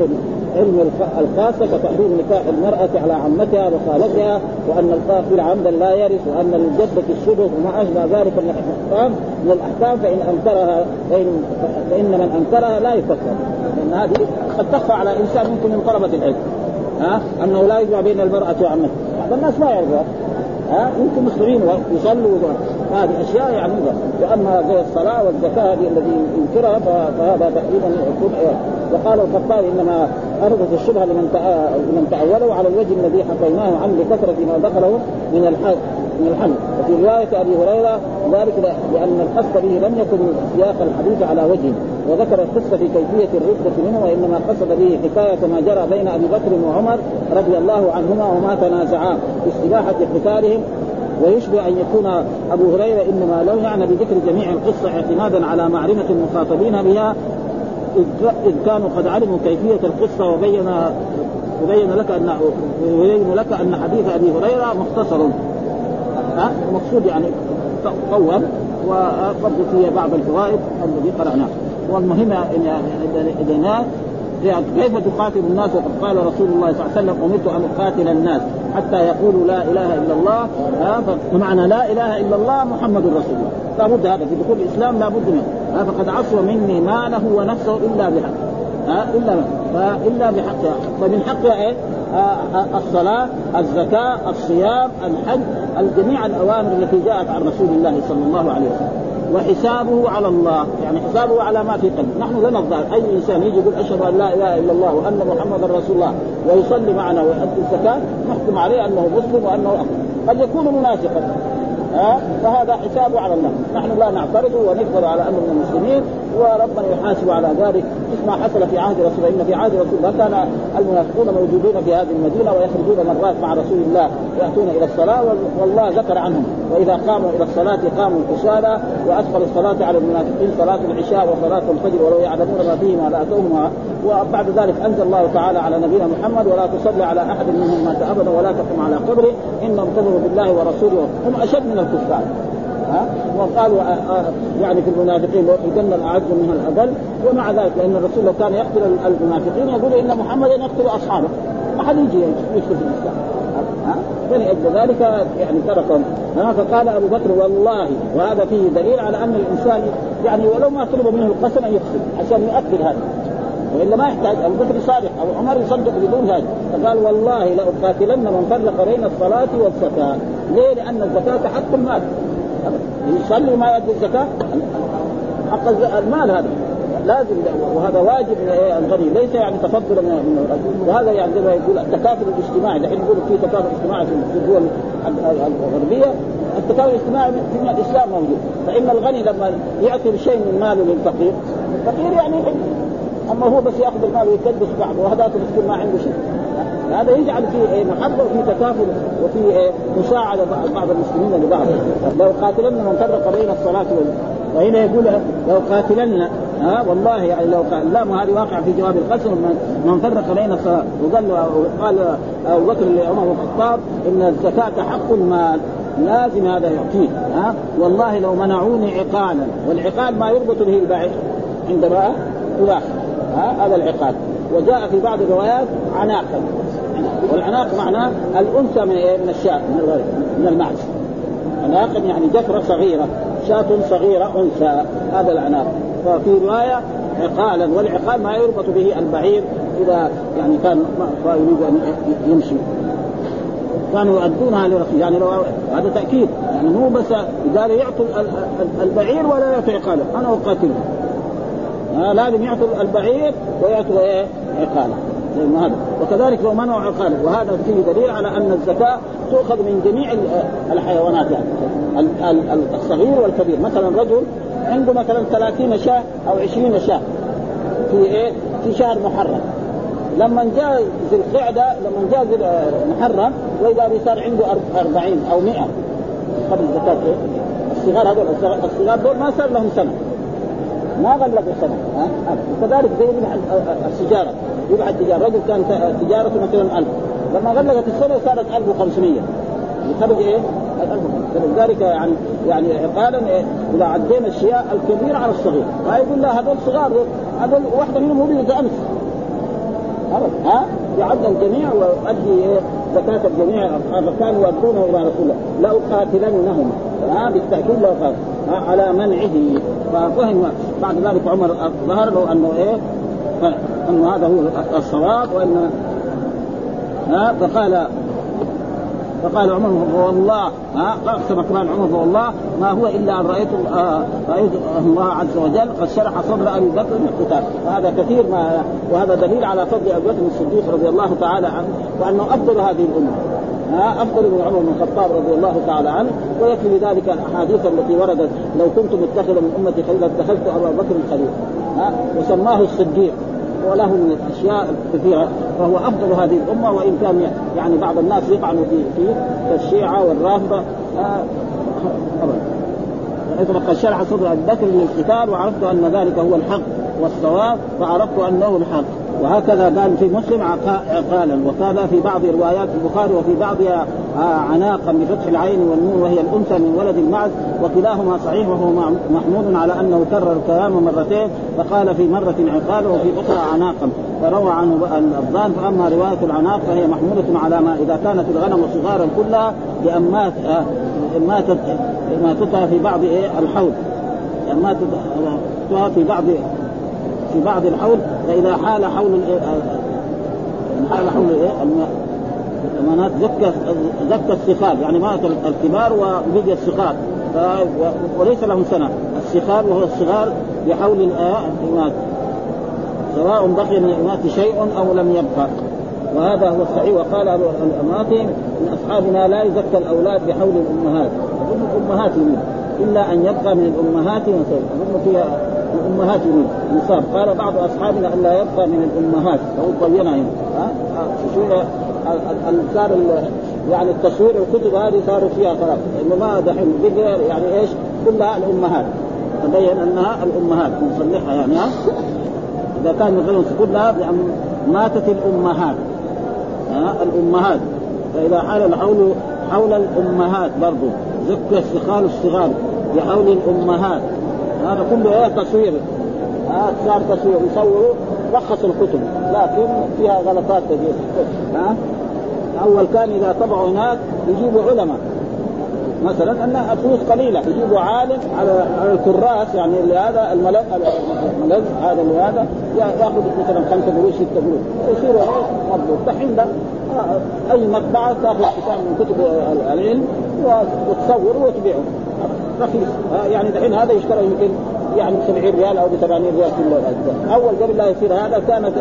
[SPEAKER 2] علم الخاصه كتحريم نكاح المرأة على عمتها وخالتها وأن القاتل عمدا لا يرث وأن الجده الشبه وما أشبه ذلك من الأحكام من الأحكام فإن انكرها فان, فإن من أنكرها لا يكفر لأن هذه قد تخفى على إنسان ممكن من طلبة العلم. ها؟ أنه لا يجمع بين المرأة وعمتها. بعض الناس ما يعرفها ها؟ يمكن مسلمين ويصلوا هذه أشياء يعني وأما زي الصلاة والزكاة هذه الذي ينكرها فهذا تقريبا يكون وقال الخطابي إنما اردت الشبهه لمن لمن تاوله على الوجه الذي حكيناه عنه لكثرة ما دخله من الحج من الحمل وفي رواية أبي هريرة ذلك لأن القصد به لم يكن سياق الحديث على وجه وذكر القصة في كيفية الردة منه وإنما قصد به حكاية ما جرى بين أبي بكر وعمر رضي الله عنهما وما تنازعا في استباحة قتالهم ويشبه أن يكون أبو هريرة إنما لو يعني بذكر جميع القصة اعتمادا على معرفة المخاطبين بها إذ كانوا قد علموا كيفية القصة وبين وبين لك أن ويبين لك أن حديث أبي هريرة مختصر. ها؟ المقصود يعني طول وقد في بعض الفوائد الذي قرأناه. والمهم إذا يعني كيف تقاتل الناس؟ وقد قال رسول الله صلى الله عليه وسلم أمرت أن أقاتل الناس حتى يقولوا لا إله إلا الله. فمعنى لا إله إلا الله محمد رسول الله. لابد هذا في دخول الإسلام لابد منه. فقد عصوا مني ماله ونفسه إلا بحق. إلا فالا بحقها فمن حقها إيه؟ الصلاة، الزكاة، الصيام، الحج، الجميع الأوامر التي جاءت عن رسول الله صلى الله عليه وسلم. وحسابه على الله. يعني حسابه على ما في قلبه. نحن لا نفضل أي إنسان يجي يقول أشهد أن لا إله إلا الله وأن محمدا رسول الله ويصلي معنا ويؤدي الزكاة نحكم عليه أنه مسلم وأنه أخر. قد يكون منافقا. ها؟ فهذا حسابه على الله. نحن لا نعترض ونقبل على انه من المسلمين. وربنا يحاسب على ذلك. مثل ما حصل في عهد رسول الله؟ إن في عهد رسول الله كان المنافقون موجودون في هذه المدينة ويخرجون مرات مع رسول الله يأتون إلى الصلاة والله ذكر عنهم. وإذا قاموا إلى الصلاة قاموا كسالى واثقل الصلاة على المنافقين صلاة العشاء وصلاة الفجر ولو يعلمون ما فيهما لاتوهما وبعد ذلك أنزل الله تعالى على نبينا محمد ولا تصلي على أحد منهم مات أبدا ولا تقم على قبره إنهم كفروا بالله ورسوله هم أشد من الكفار. ها؟ وقالوا آه، آه، يعني في المنافقين الجنة الأعز منها الأقل. ومع ذلك لأن الرسول لو كان يقتل المنافقين يقول إن محمدا يقتل أصحابه. ما حد يجي يدخل في الإسلام. ها؟ فلأجل ذلك يعني تركهم. ها؟ فقال أبو بكر والله وهذا فيه دليل على أن الإنسان يعني ولو ما طلب منه القسم أن يقسم عشان يؤكد هذا. والا ما يحتاج أبو بكر صادق أو عمر يصدق بدون هذا. فقال والله لأقاتلن من فرق بين الصلاة والزكاة. ليه؟ لأن الزكاة حق المال. يصلي ما يؤدي الزكاه حق المال هذا. لازم وهذا واجب الغني. ليس يعني تفضلا من وهذا يعني زي ما يقول التكافل الاجتماعي. دحين يقولوا في تكافل اجتماعي في الدول الغربية. التكافل الاجتماعي في الاسلام موجود. فإن الغني لما يعطي شيء من ماله للفقير الفقير يعني أما هو بس يأخذ المال ويكدس بعضه. وهذاك مسكين ما عنده شيء. هذا يجعل فيه محبه وفي تكافل وفي مساعدة بعض المسلمين لبعض. لو قاتلن من فرق بين الصلاة وال وهنا يقول لو قاتلن ها والله يعني لو قال لا هذه واقع في جواب القسم. من فرق بين الصلاة وقال قال أبو بكر لعمر بن الخطاب إن الزكاة حق المال لازم هذا يعطيه ها. والله لو منعوني عقالا والعقال ما يربط به البعير عندما تلاحظ ها هذا العقال. وجاء في بعض الروايات عناقا. والعناق معناه الأنثى من إيه؟ من الشاة من من المعز عناق يعني جفرة صغيرة شاة صغيرة أنثى. هذا العناق. ففي رواية عقالا والعقال ما يربط به البعير إذا يعني كان يريد أن يمشي. كانوا يؤدونها لرسول يعني لو هذا تأكيد. يعني مو بس قالوا يعطوا البعير ولا يعطوا عقاله أنا اقاتله آه لازم يعطوا البعير ويعطوا إيه؟ عقاله هذا وكذلك لو منعوا عقاله وهذا فيه دليل على أن الزكاة تؤخذ من جميع الحيوانات يعني. الصغير والكبير. مثلا رجل عنده مثلا 30 شاة أو 20 شاة في إيه؟ في شهر محرم. لما جاء ذي القعدة لما جاء ذي محرم وإذا صار عنده 40 أو 100 قبل زكاة إيه؟ الصغار هذول الصغار دول ما صار لهم سنة. ما غلقوا سنة. ها؟ كذلك زي السجاره يبعد تجارة. رجل كان تجارته مثلا 1000 لما غلقت السنة صارت 1500 يخرج إيه؟ فلذلك يعني يعني عقالا إيه؟ إذا عدينا الشياء الكبير على الصغير. فيقول لا هذول صغار. هذول واحدة منهم ولدت امس ها؟ يعد الجميع ويؤدي إيه؟ زكاة الجميع. كانوا يؤدونه إلى رسول الله. لأقاتلنهم ها؟ بالتأكيد قال على منعه. ففهم. بعد ذلك عمر ظهر له أنه إيه؟ انه هذا هو الصواب وان ها فقال فقال عمر والله ها اقسم كمان عمر والله ما هو إلا أن رايت آه رأيت الله عز وجل قد شرح صدر أبي بكر بالقتال وهذا كثير ما وهذا دليل على فضل أبي بكر الصديق رضي الله تعالى عنه وأنه أفضل هذه الأمة. ها أفضل من عمر بن الخطاب رضي الله تعالى عنه ويكفي لذلك الأحاديث التي وردت لو كنت متخذا من أمتي خليلا اتخذت أبا بكر خليلا ها وسماه الصديق. وله من الاشياء كثيرة فهو أفضل هذه الأمة وإن كان يعني بعض الناس يطعن في في الشيعة والرافضة آه قد شرح صدر أبي بكر للقتال وعرفت أن ذلك هو الحق والصواب فعرفت أنه الحق. وهكذا قال في مسلم عقالا وكذا في بعض روايات البخاري وفي بعضها عناقا بفتح العين والنون وهي الأنثى من ولد المعز وكلاهما صحيح وهو محمود على أنه كرر الكلام مرتين فقال في مرة عقالا وفي أخرى عناقا فروى عنه الظان فأما رواية العناق فهي محمولة على ما إذا كانت الغنم صغارا كلها لأن مات ماتت ماتتها في بعض إيه؟ الحوض ماتتها في بعض في بعض الحول فإذا حال حول حال حول إيه؟ الأمانات زكى زكى الصخار يعني مات الكبار وبقي الصغار وليس لهم سنة. الصخار وهو الصغار بحول الإمات سواء بقي من الإمات شيء أو لم يبقى. وهذا هو الصحيح. وقال أبو الأمات من أصحابنا لا يزكى الأولاد بحول الأمهات. أظن الأمهات إلا أن يبقى من الأمهات أظن فيها الأمهات يريد. يصاب قال بعض أصحابنا أن لا يبقى من الأمهات. أو بينها هنا ها؟ صار يعني التصوير الكتب هذه صاروا فيها خلاص. انه ما دحين بقى يعني إيش؟ كلها الأمهات. تبين أنها الأمهات. نصلحها يعني ها؟ إذا كان مثلا كلها لأن ماتت الأمهات. ها؟ الأمهات. فإذا حال الحول حول الأمهات برضه زكى السخال الصغار. بحول الأمهات. هذا كله إيه؟ تصوير. ها؟ صار تصوير. يصوروا رخص الكتب. لكن فيها غلطات كثيرة. ها؟ اول كان إذا طبعوا هناك يجيبوا علماء. مثلا أن الفلوس قليلة يجيبوا عالم على على الكراس يعني هذا الملذ هذا اللي هذا يأخذ مثلا خمسة قروش ستة قروش. يصير مضبوط. دحين آه، أي مطبعه تأخذ كتاب من كتب العلم وتصور وتبيعه. رخيص. يعني دحين هذا يشترى يمكن يعني ب 70 ريال أو ب 80 ريال كل أول قبل لا يصير هذا كانت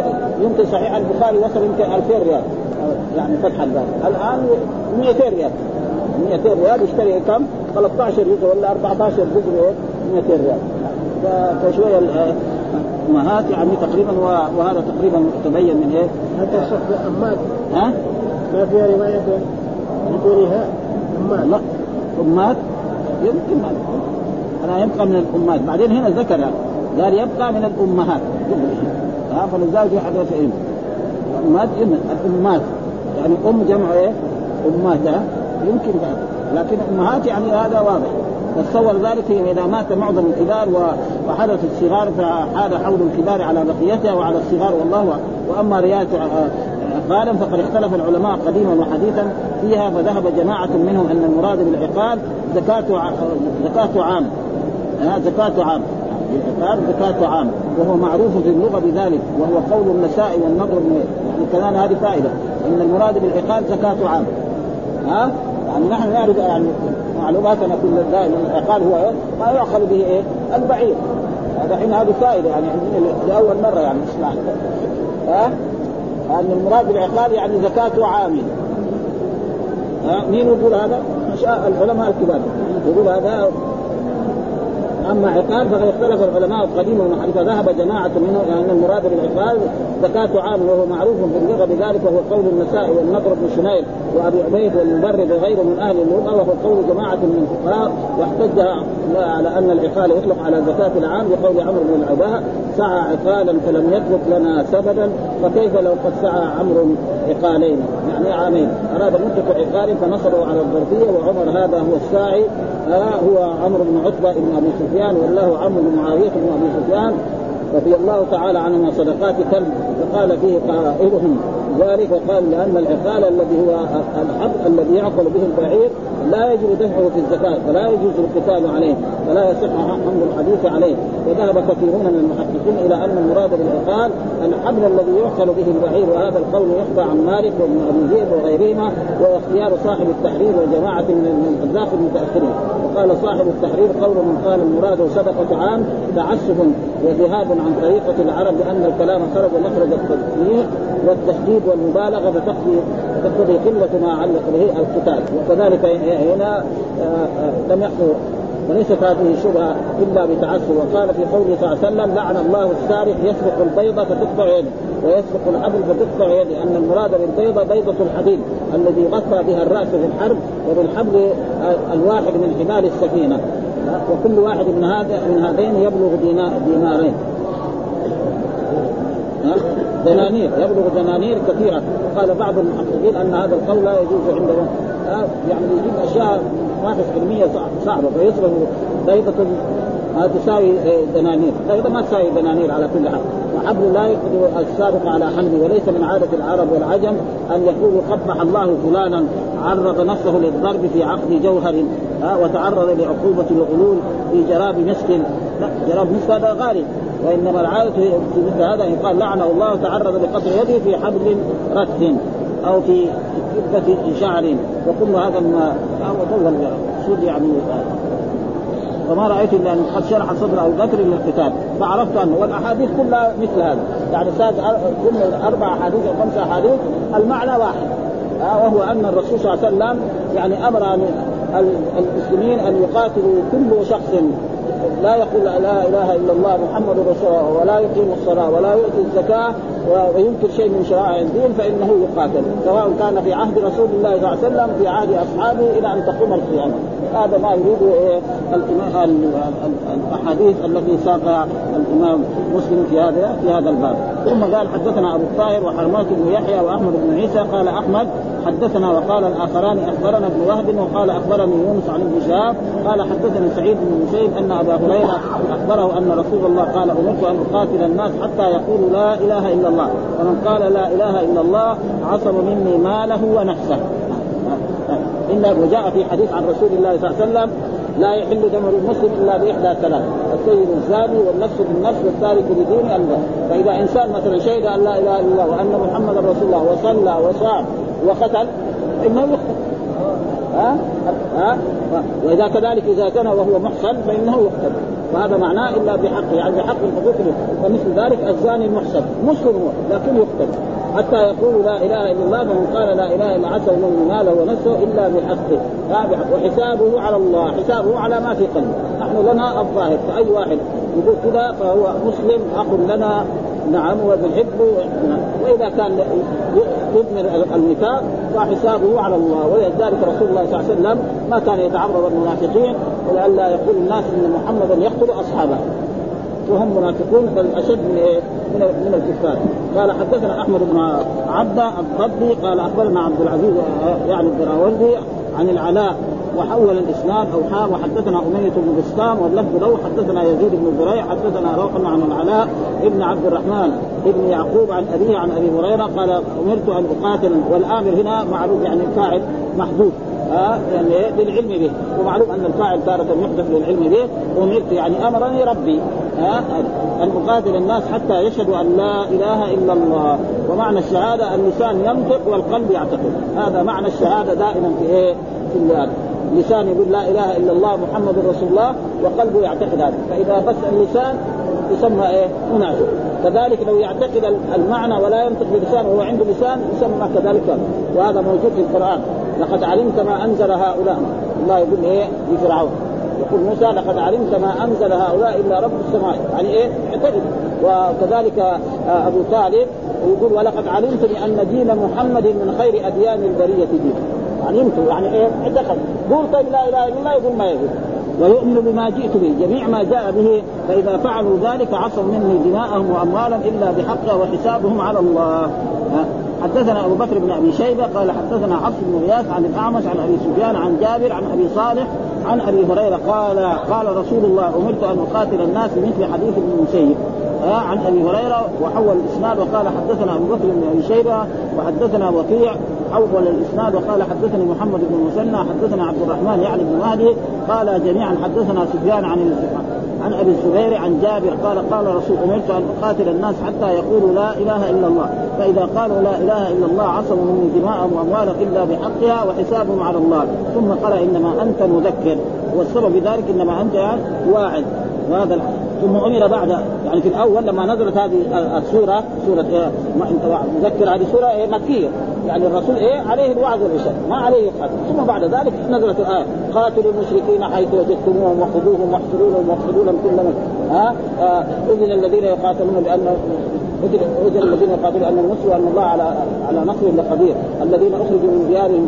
[SPEAKER 2] يمكن صحيح البخاري وصل يمكن 2000 ريال. يعني فتح الباب. الآن 200 ريال. 200 ريال يشتري كم؟ 13 جزء ولا 14 جزء 200 ريال. فشوية الامهات يعني تقريبا وهذا تقريبا تبين من إيه؟
[SPEAKER 1] حتى الشيخ امات
[SPEAKER 2] ها؟
[SPEAKER 1] ما فيها روايه بدونها
[SPEAKER 2] امات لا. امات يمكن ما أنا يبقى من الأمهات. بعدين هنا ذكر قال يبقى من الأمهات. ها؟ فلذلك في حديث إيه؟ أمهات. الأمهات. يعني أم جمع إيه؟ أمهات يمكن بعد. لكن أمهات يعني هذا واضح. فتصور ذلك إذا مات معظم الكبار وحدث الصغار فحال حول الكبار على بقيتها وعلى الصغار والله. وأما ريايه عقالا فقد اختلف العلماء قديما وحديثا فيها فذهب جماعة منهم أن المراد بالعقال زكاة عام. زكاة عام. العقال زكاة عام. وهو معروف في اللغة بذلك. وهو قول النساء والنضر يعني كمان هذه فائدة. إن المراد بالعقال زكاة عام. ها؟ يعني نحن نعرف يعني معلوماتنا كل دائما العقال هو ما يؤخذ به إيه؟ البعير. هذا حين هذه فائدة يعني لأول مرة يعني نسمع ها؟ ان المراد بالعقال يعني زكاة عام. ها؟ مين يقول هذا؟ العلماء الكبار يقول هذا أما عقال فقد اختلف العلماء قديما وحديثا ذهب جماعة منهم ان المراد بالعقال زكاة عام وهو معروف في اللغة بذلك وهو قول النساء والنضر بن شميل وأبي عبيد والمبرد وغيره من أهل اللغة وهو قول جماعة من الفقهاء واحتج على أن العقال يطلق على زكاة العام بقول عمرو بن العباء سعى عقالا فلم يترك لنا سببا فكيف لو قد سعى عمرو عقالين؟ يعني عامين. أراد مدة عقال فنصبه على الظرفية وعمر هذا هو الساعي آه هو عمرو بن عتبة بن أبي سفيان. والله عمرو بن معاويه بن ابي سفيان رضي الله تعالى عنهما صدقات كلب فقال فيه قائلهم ذلك وقال لأن العقال الذي هو الحب الذي يعقل به البعير لا يجب دفعه في الزكاة فلا يجوز القتال عليه فلا يصح حمل الحديث عليه. وذهب كثيرون من المحققين إلى أن المراد بالعقال الحبل الذي يعقل به البعير وهذا القول يخفى عن مالك وابن أبي ذئب وغيرهما واختيار صاحب التحرير وجماعة من الحذاق المتأخرين. وقال صاحب التحرير قول من قال المراد صدقه عام تعسف وذهاب عن طريقة العرب لأن الكلام خرج مخرج التصنيع والتشديد والمبالغة فتقضي تقتضي قلة ما علق به القتال. وكذلك هنا آه، آه، لم يحصل وليست هذه شبهه إلا بتعسر. وقال في قوله صلى الله عليه وسلم لعن الله السارق يسرق البيضة فتقطع يده ويسرق الحبل فتقطع يده. أن المراد بالبيضة بيضة الحديد الذي غطى بها الرأس في الحرب وبالحبل الواحد من حبال السفينة. وكل واحد من هذا من هذين يبلغ دينار دينارين. دنانير. يبلغ دنانير كثيرة. قال بعض المحققين أن هذا القول لا يجوز عندهم. يعني يجيب أشياء ما في صعبه فيصرف بيضة ما تساوي دنانير، بيضة ما تساوي دنانير على كل حال، وحبل لا يقدر السابق على حمله وليس من عادة العرب والعجم أن يقولوا قبح الله فلانا عرض نفسه للضرب في عقد جوهر وتعرض لعقوبة الغلول في جراب مسك. لا جراب مسك هذا غالي. وإنما العادة في مثل هذا يقال لعنه الله تعرض بقطع يده في حبل رث أو في كتة شعر. وكل هذا دول المقصود يعني وما رأيت إلا أن قد شرح صدر أبو بكر للقتال فعرفت أنه والأحاديث كلها مثل هذا. يعني ساد كل أربع أحاديث أو خمس أحاديث المعنى واحد. وهو أن الرسول صلى الله عليه وسلم يعني أمر المسلمين أن يقاتلوا كل شخص لا يقول لا إله إلا الله محمد رسول الله ولا يقيم الصلاة ولا يؤتي الزكاة وينكر شيء من شرائع الدين فإنه يقاتل سواء كان في عهد رسول الله صلى الله عليه وسلم في عهد أصحابه إلى أن تقوم القيامة. هذا ما يريد الأحاديث التي ساقها الإمام مسلم في هذا في هذا الباب. ثم قال حدثنا أبو الطاهر وحرمات بن يحيى وأحمد بن عيسى قال أحمد حدثنا وقال الآخران أخبرنا ابن وهب وقال أخبرني يونس عن ابن شهاب قال حدثني سعيد بن مسيب أن أبا هريرة أخبره أن رسول الله قال أمرت أن أقاتل الناس حتى يقولوا لا إله إلا الله. ومن قال لا إله إلا الله عصم مني ماله ونفسه. إلا وجاء في حديث عن رسول الله صلى الله عليه وسلم لا يحل دم المسلم إلا بإحدى ثلاث. السيد الزاني والنفس بالنفس والتارك بدين الله فإذا إنسان مثلا شهد أن لا إله إلا الله وأن محمدا رسول الله وصلى وصام وقتل إنه يقتل. ها؟ ها؟ وإذا كذلك إذا زنى وهو محصن فإنه يقتل. وهذا معناه إلا بحق يعني بحق الحقوق فمثل ذلك الزاني المحصن مسلم هو لكن يقتل. حتى يقول لا إله إلا الله فمن قال لا إله إلا عسى من ماله ونفسه إلا بحقه. وحسابه على الله حسابه على ما في قلبه. نحن لنا الظاهر فأي واحد يقول كذا فهو مسلم اخ لنا نعم ونحبه وإذا كان يدمر النفاق فحسابه على الله. ولذلك رسول الله صلى الله عليه وسلم ما كان يتعرض المنافقين ولئلا يقول الناس إن محمدا يقتل أصحابه. وهم منافقون بل أشد من إيه؟ من من الكفار. قال حدثنا أحمد بن عبدة الضبي قال أخبرنا عبد العزيز يعني الدراوردي عن العلاء وحول الاسناد أو وحدثنا أمية بن بسطام واللفظ له حدثنا يزيد بن زريع حدثنا روح عن العلاء ابن عبد الرحمن ابن يعقوب عن أبيه عن أبي هريرة قال أمرت أن أقاتل والآمر هنا معروف يعني الفاعل محدود ها يعني للعلم به. ومعلوم أن الفاعل تارة يحدث للعلم به امرت يعني أمرني ربي ها أن أقاتل الناس حتى يشهدوا أن لا إله إلا الله. ومعنى الشهادة اللسان ينطق والقلب يعتقد. هذا معنى الشهادة دائما في إيه؟ في لسان يقول لا إله إلا الله محمد رسول الله وقلبه يعتقد هذا. فإذا بس اللسان يسمى إيه؟ منافق. كذلك لو يعتقد المعنى ولا ينطق بلسانه وهو عنده لسان يسمى كذلك. وهذا موجود في القرآن. لقد علمت ما أنزل هؤلاء. الله يقول إيه؟ لفرعون. يقول موسى لقد علمت ما أنزل هؤلاء إلا رب السماء يعني إيه؟ اعتقد. وكذلك آه، أبو طالب يقول ولقد علمت بأن دين محمد من خير أديان البرية دين. علمت يعني إيه؟ اعتقد. قول طيب لا إله إلا الله يقول ما يقول. ويؤمن بما جئت به. جميع ما جاء به فإذا فعلوا ذلك عصوا مني دماءهم وأموالهم إلا بحقها وحسابهم على الله. حدثنا أبو بكر بن أبي شيبة قال حدثنا حفص بن غياث عن الأعمش عن أبي سفيان عن جابر عن أبي صالح عن أبي هريرة قال قال رسول الله أمرت أن أقاتل الناس بمثل حديث ابن مسيب عن أبي هريرة وحول الإسناد وقال حدثنا أبو بكر بن أبي شيبة وحدثنا وكيع. حول الإسناد وقال حدثني محمد بن مسنى حدثنا عبد الرحمن يعني بن مهدي قال جميعا حدثنا سفيان عن عن أبي الزبير عن جابر قال قال رسول أمرت أن أقاتل الناس حتى يقولوا لا إله إلا الله. فإذا قالوا لا إله إلا الله عصموا مني دماءهم وأموالهم إلا بحقها وحسابهم على الله. ثم قال إنما أنت مذكر. والسبب في ذلك إنما أنت واعد. وهذا ثم أمر بعد يعني في الأول لما نزلت هذه السوره سوره إيه مذكر هذه سورة إيه مكية. يعني الرسول إيه؟ عليه الوعظ والرشاد ما عليه يقاتل ثم بعد ذلك نزلت الآية قاتلوا المشركين حيث وجدتموهم وخذوهم واحصروهم واقتلوا لهم كل من ها؟ آه، أذن الذين يقاتلون بان اذن الذين يقاتلون ان المسلم وأن الله على على نصرهم لقدير الذين أخرجوا من ديارهم.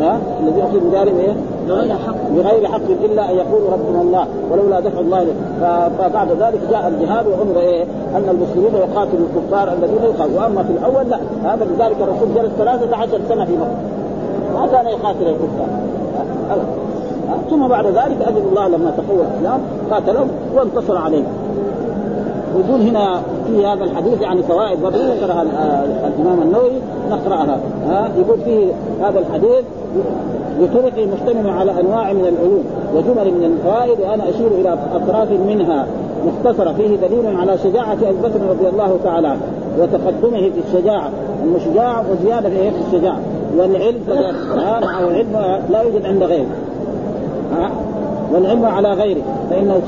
[SPEAKER 2] ها؟ الذين أخرجوا من ديارهم إيه؟ بغير حق بغير حق إلا أن يقولوا ربنا الله ولولا دفع الله فبعد ذلك جاء الجهاد وأمر إيه؟ أن المسلمين يقاتلوا الكفار الذين يقاتلوا وأما في الأول لا. هذا لذلك الرسول جلس 13 سنة في مكة. ما كان يقاتل الكفار. ثم بعد ذلك اذن الله لما تقوى الإسلام قاتلهم وانتصر عليهم. يقول هنا في هذا الحديث يعني فوائد برضه ذكرها الإمام النووي نقرأها ها؟ يقول في هذا الحديث بطرق مشتمل على أنواع من العلوم وجمل من الفوائد وأنا أشير إلى أطراف منها مختصرة فيه دليل على شجاعة أبي بكر رضي الله تعالى عنه وتقدمه في الشجاعة المشجاع وزيادة في الشجاعة والعلم مع العلم لا يوجد عند غيره والعلم على غيره. فإنه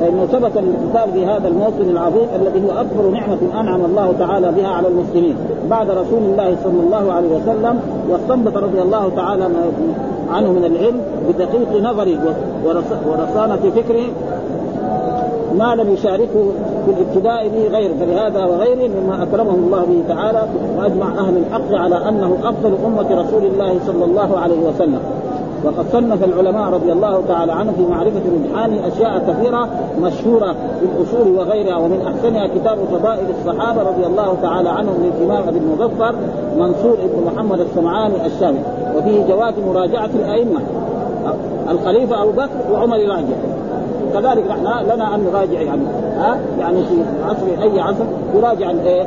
[SPEAKER 2] فإنه ثبت الكتاب في هذا الموطن العظيم الذي هو أكبر نعمة أنعم الله تعالى بها على المسلمين. بعد رسول الله صلى الله عليه وسلم واستنبط رضي الله تعالى عنه من العلم بدقيق نظره ورصانة فكره ما لم يشاركه في الابتداء به غيره. فلهذا وغيره مما أكرمه الله به تعالى وأجمع أهل الحق على أنه أفضل أمة رسول الله صلى الله عليه وسلم. وقد صنف العلماء رضي الله تعالى عنهم في معرفة الامتحان أشياء كثيرة مشهورة في الأصول وغيرها ومن أحسنها كتاب فضائل الصحابة رضي الله تعالى عنهم للإمام أبي المظفر منصور بن محمد السمعاني الشامي وفيه جواز مراجعة الأئمة الخليفة أبو بكر وعمر الراجع كذلك نحن لنا أن نراجع يعني ها؟ يعني في عصر أي عصر يراجع الايه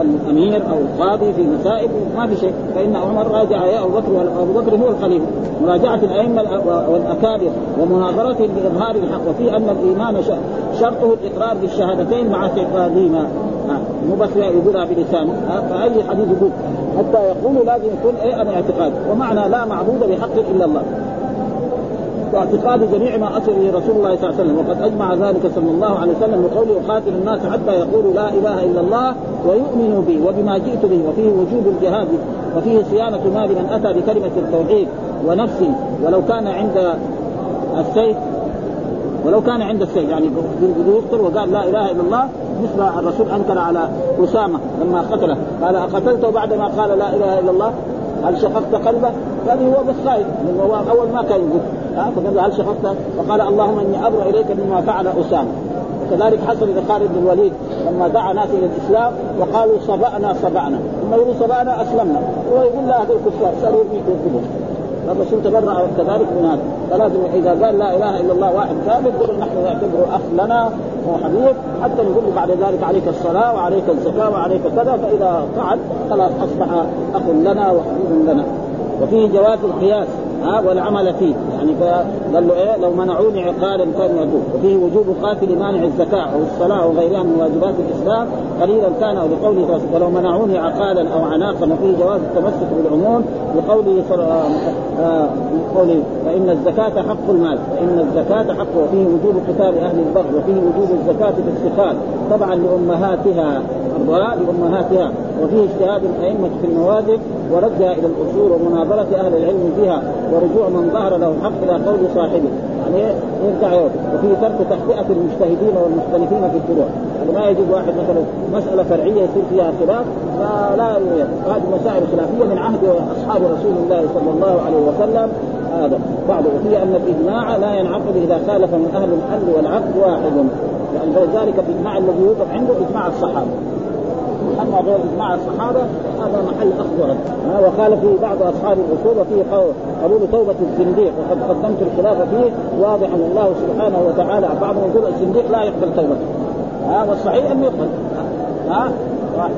[SPEAKER 2] الأمير أو القاضي في مسائل ما في شيء. فإن عمر راجع يا أبو بكر وابو بكر هو الخليفة. مراجعة الأئمة والأكابر ومناظرتهم باظهار الحق وفي أن الايمان شرطه الإقرار بالشهادتين مع اعتقادهما مو بس يقولها بلسانه فأي حديث يقول؟ حتى يقول لازم يكون إيه أنا اعتقاد. ومعنى لا معبود بحق إلا الله. واعتقاد جميع ما اصل رسول الله صلى الله عليه وسلم. وقد أجمع ذلك صلى الله عليه وسلم بقوله يقاتل الناس حتى يقولوا لا إله إلا الله ويؤمنوا بي وبما جئت به. وفيه وجوب الجهاد وفيه صيانة مال من أتى بكلمة التوحيد ونفس. ولو كان عند السيف ولو كان عند السيف يعني يقتل وقال لا إله إلا الله مثل الرسول أنكر على أسامة لما قتله. قال أقتلته بعد ما قال لا إله إلا الله؟ هل شققت قلبه؟ قال هو بس خايف أول ما كان يقول. فقال هل شققت؟ فقال اللهم إني ابرا إليك مما فعل أسامة. وكذلك حصل لخالد بن الوليد لما دعا ناس إلى الإسلام وقالوا صبأنا صبأنا. ثم يقولوا صبأنا أسلمنا. هو يقول لا هذول كفار صاروا كلهم الرسول تبرع كذلك من هذا. فلازم إذا قال لا إله إلا الله واحد كامل يقول نحن نعتبره أخ لنا وحبيب حتى نقول بعد ذلك عليك الصلاة وعليك الزكاة وعليك كذا فإذا فعل خلاص أصبح أخ لنا وحبيب لنا. وفيه جواز القياس. ها والعمل فيه. يعني قال له إيه؟ لو منعوني عقالا كان يدوب وفيه وجوب قاتل مانع الزكاة أو الصلاة أو غيرها من واجبات الإسلام قليلا كان أو لقوله ولو منعوني عقالا أو عناقا وفيه جواز التمسك بالعموم لقوله آه قوله فإن الزكاة حق المال فإن الزكاة حق وفيه وجوب قتال أهل البغي وفيه وجوب الزكاة في طبعا لأمهاتها لأمهاتها وفيه اجتهاد الأئمة في النوازل وردها إلى الأصول ومناظرة أهل العلم فيها. ورجوع من ظهر له الحق إلى قول صاحبه. يعني يرجع يوم وفي ترك تحقيقة المجتهدين والمختلفين في الفروع. يعني ما يجب واحد مثلا مسألة فرعية يصير فيها خلاف فلا هذه مسائل خلافية من عهد أصحاب رسول الله صلى الله عليه وسلم. هذا. بعض وفي أن الإجماع لا ينعقد إذا خالف من أهل الحل والعقد واحد. يعني ذلك الإجماع الذي يوقف عنده إجماع الصحابة. أما غير اجماع الصحابة هذا محل اخذ ورد وقال في بعض أصحاب الأصول وفيه قول توبة الزنديق وقد قدمت الخلاف فيه واضح الله سبحانه وتعالى بعضهم يقول الزنديق لا يقبل توبته ها والصحيح انه يقبل. ها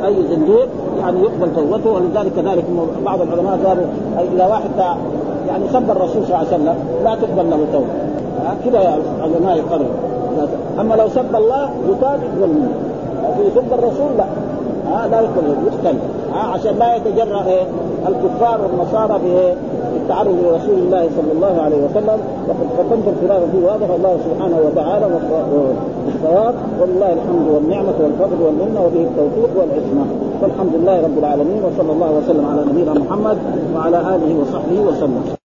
[SPEAKER 2] أي زنديق يعني يقبل توبته ولذلك كذلك بعض العلماء قالوا اذا واحد يعني سب الرسول صلى الله عليه وسلم لا تقبل له توبة. كذا العلماء يقرروا أما لو سب الله يتاب يقبل منه. في سب الرسول لا. ها لا يقبل يقتل ها عشان لا يتجرأ إيه؟ الكفار والنصارى في التعرض لرسول الله صلى الله عليه وسلم. وقد قدمت الخلاف فيه واضح. الله سبحانه وتعالى والصواب. ولله الحمد والنعمة والفضل والمنة وبه التوفيق والعصمة. والحمد لله رب العالمين. وصلى الله وسلم على نبينا محمد وعلى آله وصحبه وسلم.